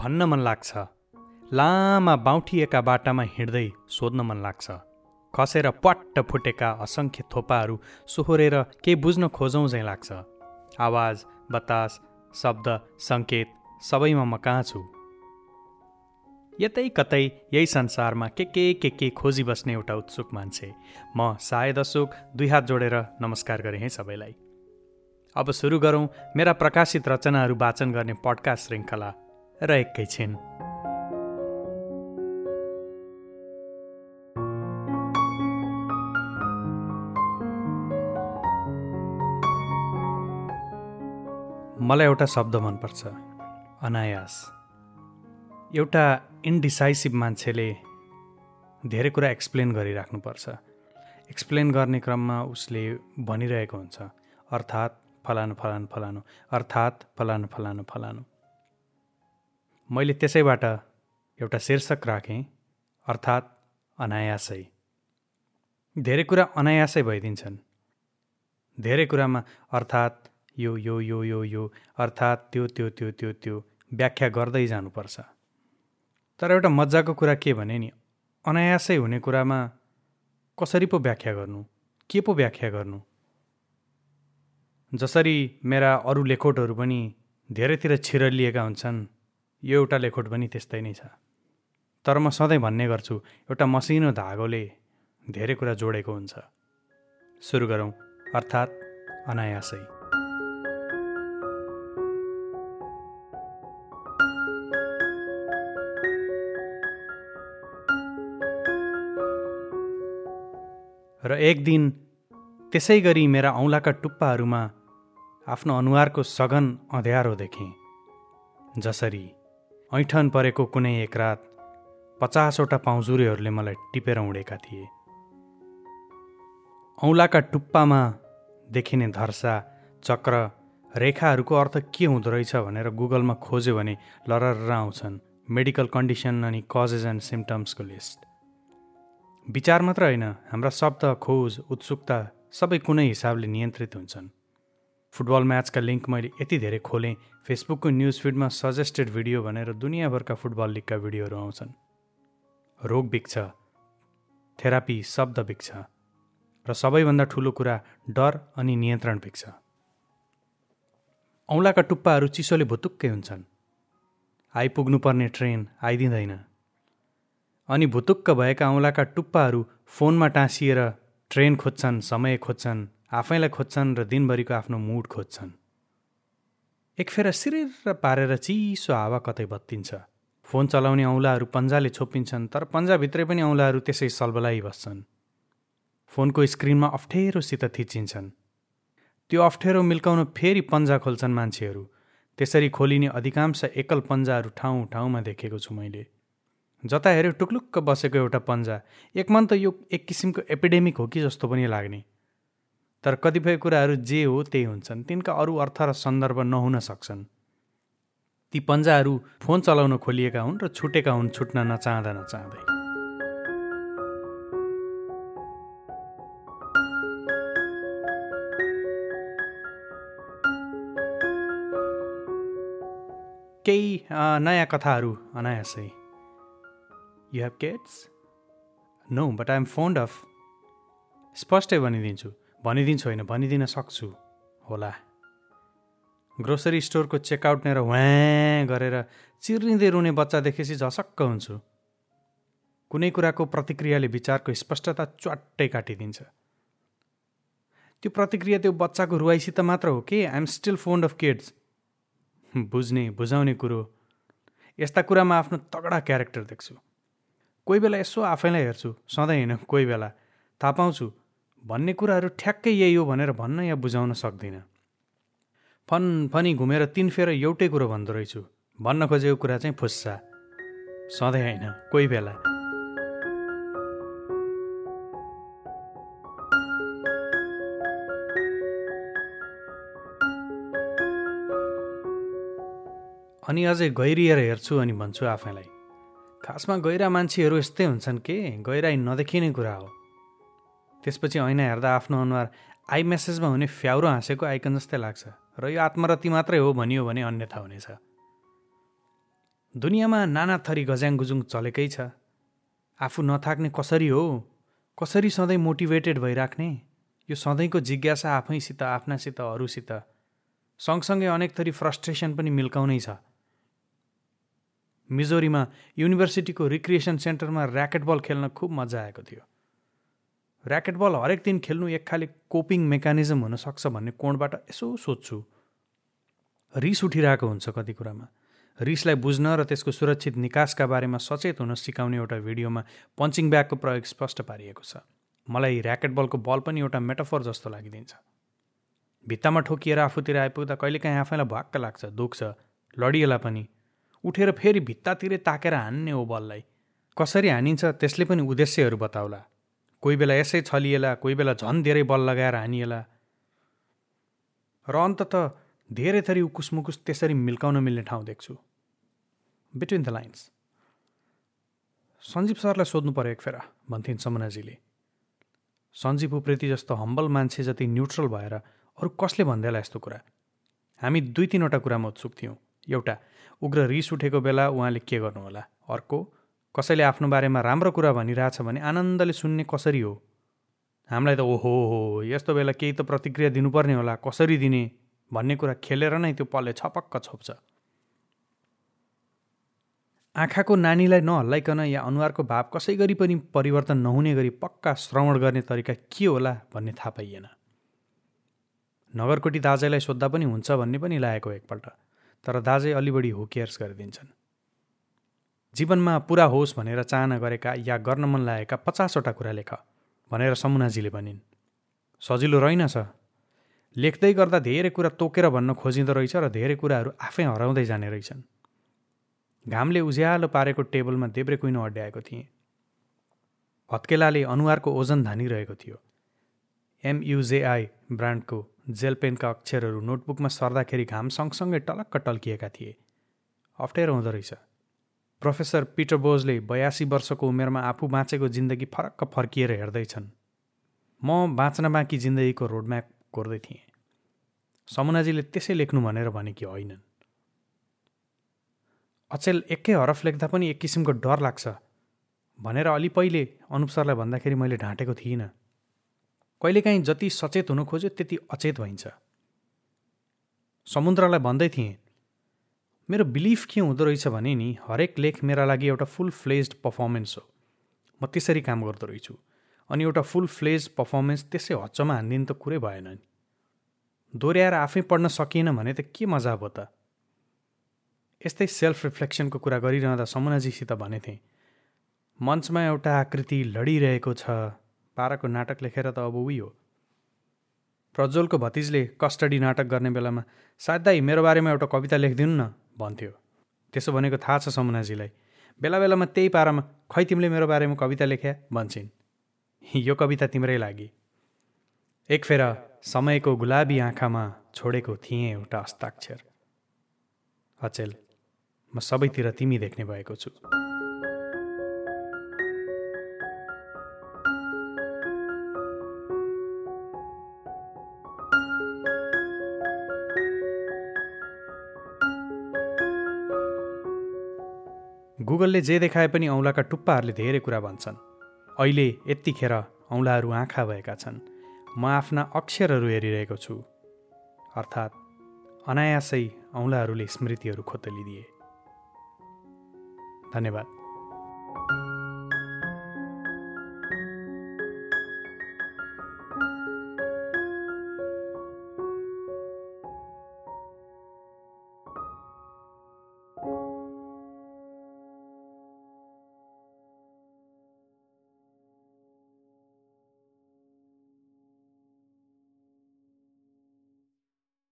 भन्न मन लाग्छ। लामा बाउठिएका बाटामा हिँड्दै सोध्न मन लाग्छ। खसेर पट्ट फुटेका असङ्ख्य थोपाहरू सोहोरेर केही बुझ्न खोजौँ झैँ लाग्छ। आवाज बतास शब्द सङ्केत सबैमा म कहाँ छु? यतै कतै यही संसारमा के के के के खोजी बस्ने एउटा उत्सुक मान्छे। म सायद अशोक दुई हात जोडेर नमस्कार गरेँ है सबैलाई। अब सुरु गरौँ मेरा प्रकाशित रचनाहरू वाचन गर्ने पडकास्ट श्रृङ्खला। र एकैछिन मलाई एउटा शब्द मनपर्छ अनायास। एउटा इन्डिसाइसिभ मान्छेले धेरै कुरा एक्सप्लेन गरिराख्नुपर्छ। एक्सप्लेन गर्ने क्रममा उसले भनिरहेको हुन्छ अर्थात् फलानु फलानु फलानु अर्थात् फलानु फलानु फलानु। मैले त्यसैबाट एउटा शीर्षक राखेँ अर्थात् अनायासै। धेरै कुरा अनायासै भइदिन्छन्। धेरै कुरामा अर्थात् यो यो यो यो यो अर्थात् त्यो त्यो त्यो त्यो त्यो व्याख्या गर्दै जानुपर्छ। तर एउटा मजाको कुरा के भने नि अनायासै हुने कुरामा कसरी पो व्याख्या गर्नु? के पो व्याख्या गर्नु? जसरी मेरा अरू लेखोटहरू पनि धेरैतिर छिरलिएका हुन्छन् यो एउटा लेखोट पनि त्यस्तै नै छ। तर म सधैँ भन्ने गर्छु एउटा मसिनो धागोले धेरै कुरा जोडेको हुन्छ। सुरु गरौँ अर्थात् अनायासै। र एक दिन त्यसै गरी मेरा औँलाका टुप्पाहरूमा आफ्नो अनुहारको सघन अँध्यारो देखेँ जसरी ऐठन परेको कुनै एक रात पचासवटा पाउजुरेहरूले मलाई टिपेर उडेका थिए। औँलाका टुप्पामा देखिने धर्सा चक्र रेखाहरूको अर्थ के हुँदो रहेछ भनेर गुगलमा खोज्यो भने लरर आउँछन् मेडिकल कन्डिसन अनि कजेज एन्ड सिम्टम्सको लिस्ट। विचार मात्र होइन हाम्रा शब्द खोज उत्सुकता सबै कुनै हिसाबले नियन्त्रित हुन्छन्। फुटबल म्याचका लिङ्क मैले यति धेरै खोलेँ फेसबुकको न्युज फिडमा सजेस्टेड भिडियो भनेर दुनियाँभरका फुटबल लिगका भिडियोहरू आउँछन्। रोग बिग्छ थेरापी शब्द बिग्छ र सबैभन्दा ठुलो कुरा डर अनि नियन्त्रण बिग्छ। औँलाका टुप्पाहरू चिसोले भुतुक्कै हुन्छन्। आइपुग्नुपर्ने ट्रेन आइदिँदैन। अनि भुतुक्क भएका औँलाका टुप्पाहरू फोनमा टाँसिएर ट्रेन खोज्छन् समय खोज्छन्। आफैलाई खोज्छन् र दिनभरिको आफ्नो मुड खोज्छन्। एकफेर सिरिर पारेर चिसो हावा कतै बत्तिन्छ। फोन चलाउने औँलाहरू पन्जाले छोपिन्छन् तर पन्जाभित्रै पनि औँलाहरू त्यसै सलबलाई बस्छन्। फोनको स्क्रिनमा अप्ठ्यारोसित थिचिन्छन्। त्यो अप्ठ्यारो मिल्काउन फेरि पन्जा खोल्छन् मान्छेहरू। त्यसरी खोलिने अधिकांश एकल पन्जाहरू ठाउँ ठाउँमा देखेको छु मैले। जता हेऱ्यो टुक्लुक्क बसेको एउटा पन्जा। एक मन त यो एक किसिमको एपिडेमिक हो कि जस्तो पनि लाग्ने। तर कतिपय कुराहरू जे हो त्यही हुन्छन्। तिनका अरू अर्थ र सन्दर्भ नहुन सक्छन्। ती पन्जाहरू फोन चलाउन खोलिएका हुन् र छुटेका हुन् छुट्न नचाहँदा नचाहँदै। केही नयाँ कथाहरू अनायासै। You have kids no but I'm fond of स्पष्टै भनिदिन्छु। भनिदिन्छु होइन भनिदिन सक्छु। होला। ग्रोसरी स्टोरको चेकआउट नेर ह्वा गरेर चिर्रिँदै रुने बच्चा देखेपछि झसक्क हुन्छु। कुनै कुराको प्रतिक्रियाले विचारको स्पष्टता च्वाट्टै काटिदिन्छ। त्यो प्रतिक्रिया त्यो बच्चाको रुवाइसित मात्र हो कि? I'm still fond of kids बुझ्ने बुझाउने कुरो। यस्ता कुरामा आफ्नो तगडा क्यारेक्टर देख्छु। कोही बेला यसो आफैलाई हेर्छु सधैँ होइन कोही बेला। थाहा पाउँछु भन्ने कुराहरू ठ्याक्कै यही हो भनेर भन्न या बुझाउन सक्दिनँ। फन फनी घुमेर तिन फेर एउटै कुरो भन्दो रहेछु। भन्न खोजेको कुरा चाहिँ फुस्सा। सधैँ होइन कोही बेला। अनि अझै गहिरिएर हेर्छु अनि भन्छु आफैलाई। खासमा गहिरा मान्छेहरू यस्तै हुन्छन् के? गहिराई नदेखिने कुरा हो। त्यसपछि ऐना हेर्दा आफ्नो अनुहार आई मेसेजमा हुने फ्याउरो हाँसेको आइकन जस्तै लाग्छ र यो आत्मरति मात्रै हो भनियो भने अन्यथा हुनेछ। दुनियाँमा नाना थरी गज्याङ गुजुङ चलेकै छ। आफू नथाक्ने कसरी हो? कसरी सधैँ मोटिभेटेड भइराख्ने? यो सधैँको जिज्ञासा आफैसित आफ्नासित अरूसित सँगसँगै अनेक थरी फ्रस्ट्रेसन पनि मिल्काउनै छ। मिजोरीमा युनिभर्सिटीको रिक्रिएसन सेन्टरमा ऱ्याकेट बल खेल्न खुब मजा आएको थियो। ऱ्याकेट बल हरेक दिन खेल्नु एक खाले कोपिङ मेकानिजम हुनसक्छ भन्ने कोणबाट यसो सोध्छु। रिस उठिरहेको हुन्छ कति कुरामा। रिसलाई बुझ्न र त्यसको सुरक्षित निकासका बारेमा सचेत हुन सिकाउने एउटा भिडियोमा पन्चिङ ब्यागको प्रयोग स्पष्ट पारिएको छ। मलाई ऱ्याकेट बलको बल पनि एउटा मेटाफर जस्तो लागिदिन्छ। भित्तामा ठोकिएर आफूतिर आइपुग्दा कहिलेकाहीँ आफैलाई भक्क लाग्छ दुख्छ लडिएला पनि। उठेर फेरि भित्तातिरै ताकेर हान्ने हो बललाई। कसरी हानिन्छ त्यसले पनि उद्देश्यहरू बताउला। कोही बेला यसै छलिएला कोही बेला झन् धेरै बल लगाएर हानिएला। र अन्तत धेरै थरी उकुस मुकुस त्यसरी मिल्काउन मिल्ने ठाउँ देख्छु। बिट्विन द लाइन्स सञ्जीव सरलाई सोध्नु पऱ्यो एक फेरा भन्थिन् समुनाजीले। सञ्जीव उप्रेती जस्तो हम्बल मान्छे जति न्युट्रल भएर अरू कसले भन्दैला यस्तो कुरा? हामी दुई तिनवटा कुरामा उत्सुक थियौँ। एउटा उग्र रिस उठेको बेला उहाँले के गर्नुहोला अर्को कसैले आफ्नो बारेमा राम्रो कुरा भनिरहेछ भने आनन्दले सुन्ने कसरी हो? हामीलाई त ओहो हो यस्तो बेला केही त प्रतिक्रिया दिनुपर्ने होला कसरी दिने भन्ने कुरा खेलेर नै त्यो पलले छपक्क छोप्छ। आँखाको नानीलाई नहल्लाइकन या अनुहारको भाव कसै गरी पनि परिवर्तन नहुने गरी पक्का श्रवण गर्ने तरिका के होला भन्ने थाहा पाइएन। नगरकोटी दाजैलाई सोद्धा पनि हुन्छ भन्ने पनि लागेको एकपल्ट तर दाजै अलि बढी हो केयर्स गरिदिन्छन्। जीवनमा पुरा होस् भनेर चाहना गरेका या गर्न मन लागेका पचासवटा कुरा लेख भनेर समुनाजीले भनिन्। सजिलो रहेनछ लेख्दै गर्दा धेरै कुरा तोकेर भन्न खोजिँदो रहेछ र धेरै कुराहरू आफै हराउँदै जाने रहेछन्। घामले उज्यालो पारेको टेबलमा देब्रे कुइनो अड्याएको थिएँ। हत्केलाले अनुहारको ओजन धानिरहेको थियो। एमयुजेआई ब्रान्डको जेल पेनका अक्षरहरू नोटबुकमा सर्दाखेरि घाम सँगसँगै टलक्क टल्किएका थिए। अप्ठ्यारो हुँदो रहेछ। प्रोफेसर पिटर बोजले बयासी वर्षको उमेरमा आफू बाँचेको जिन्दगी फरक्क फर्किएर हेर्दैछन्। म बाँच्न बाँकी जिन्दगीको रोडम्याप कोर्दै थिएँ। समुनाजीले त्यसै लेख्नु भनेर भने कि होइनन्। अचेल एकै हरफ लेख्दा पनि एक किसिमको डर लाग्छ भनेर अलि पहिले अनुप सरलाई भन्दाखेरि मैले ढाँटेको थिइनँ। कहिलेकाहीँ जति सचेत हुनु खोज्यो त्यति अचेत भइन्छ। समुद्रलाई भन्दै थिएँ मेरो बिलिफ के हुँदो रहेछ भने नि हरेक लेख मेरा लागि एउटा फुल फ्लेज्ड पर्फर्मेन्स हो। म त्यसरी काम गर्दो रहेछु। अनि एउटा फुल फ्लेज पर्फर्मेन्स त्यसै हच्चमा हानिदिनु त कुरै भएन नि। दोहोऱ्याएर आफै पढ्न सकिएन भने त के मजा भयो त? यस्तै सेल्फ रिफ्लेक्सनको कुरा गरिरहँदा समुनाजीसित भनेथेँ मञ्चमा एउटा आकृति लडिरहेको छ। पाराको नाटक लेखेर त अब उही हो। प्रज्वलको भतिजले कस्टडी नाटक गर्ने बेलामा सायद दाई मेरो बारेमा एउटा कविता लेखिदिनु न भन्थ्यो। त्यसो भनेको थाहा छ समुनाजीलाई। बेला बेलामा त्यही पारामा खै तिमीले मेरो बारेमा कविता लेख्या? भन्छन्। यो कविता तिम्रै लागि। एक फेर समयको गुलाबी आँखामा छोडेको थिएँ एउटा हस्ताक्षर। अचेल म सबैतिर तिमी देख्ने भएको छु। गुगलले जे देखाए पनि औँलाका टुप्पाहरूले धेरै कुरा भन्छन्। अहिले यत्तिखेर औँलाहरू आँखा भएका छन्। म आफ्ना अक्षरहरू हेरिरहेको छु। अर्थात् अनायासै औँलाहरूले स्मृतिहरू खोतलिदिए। धन्यवाद।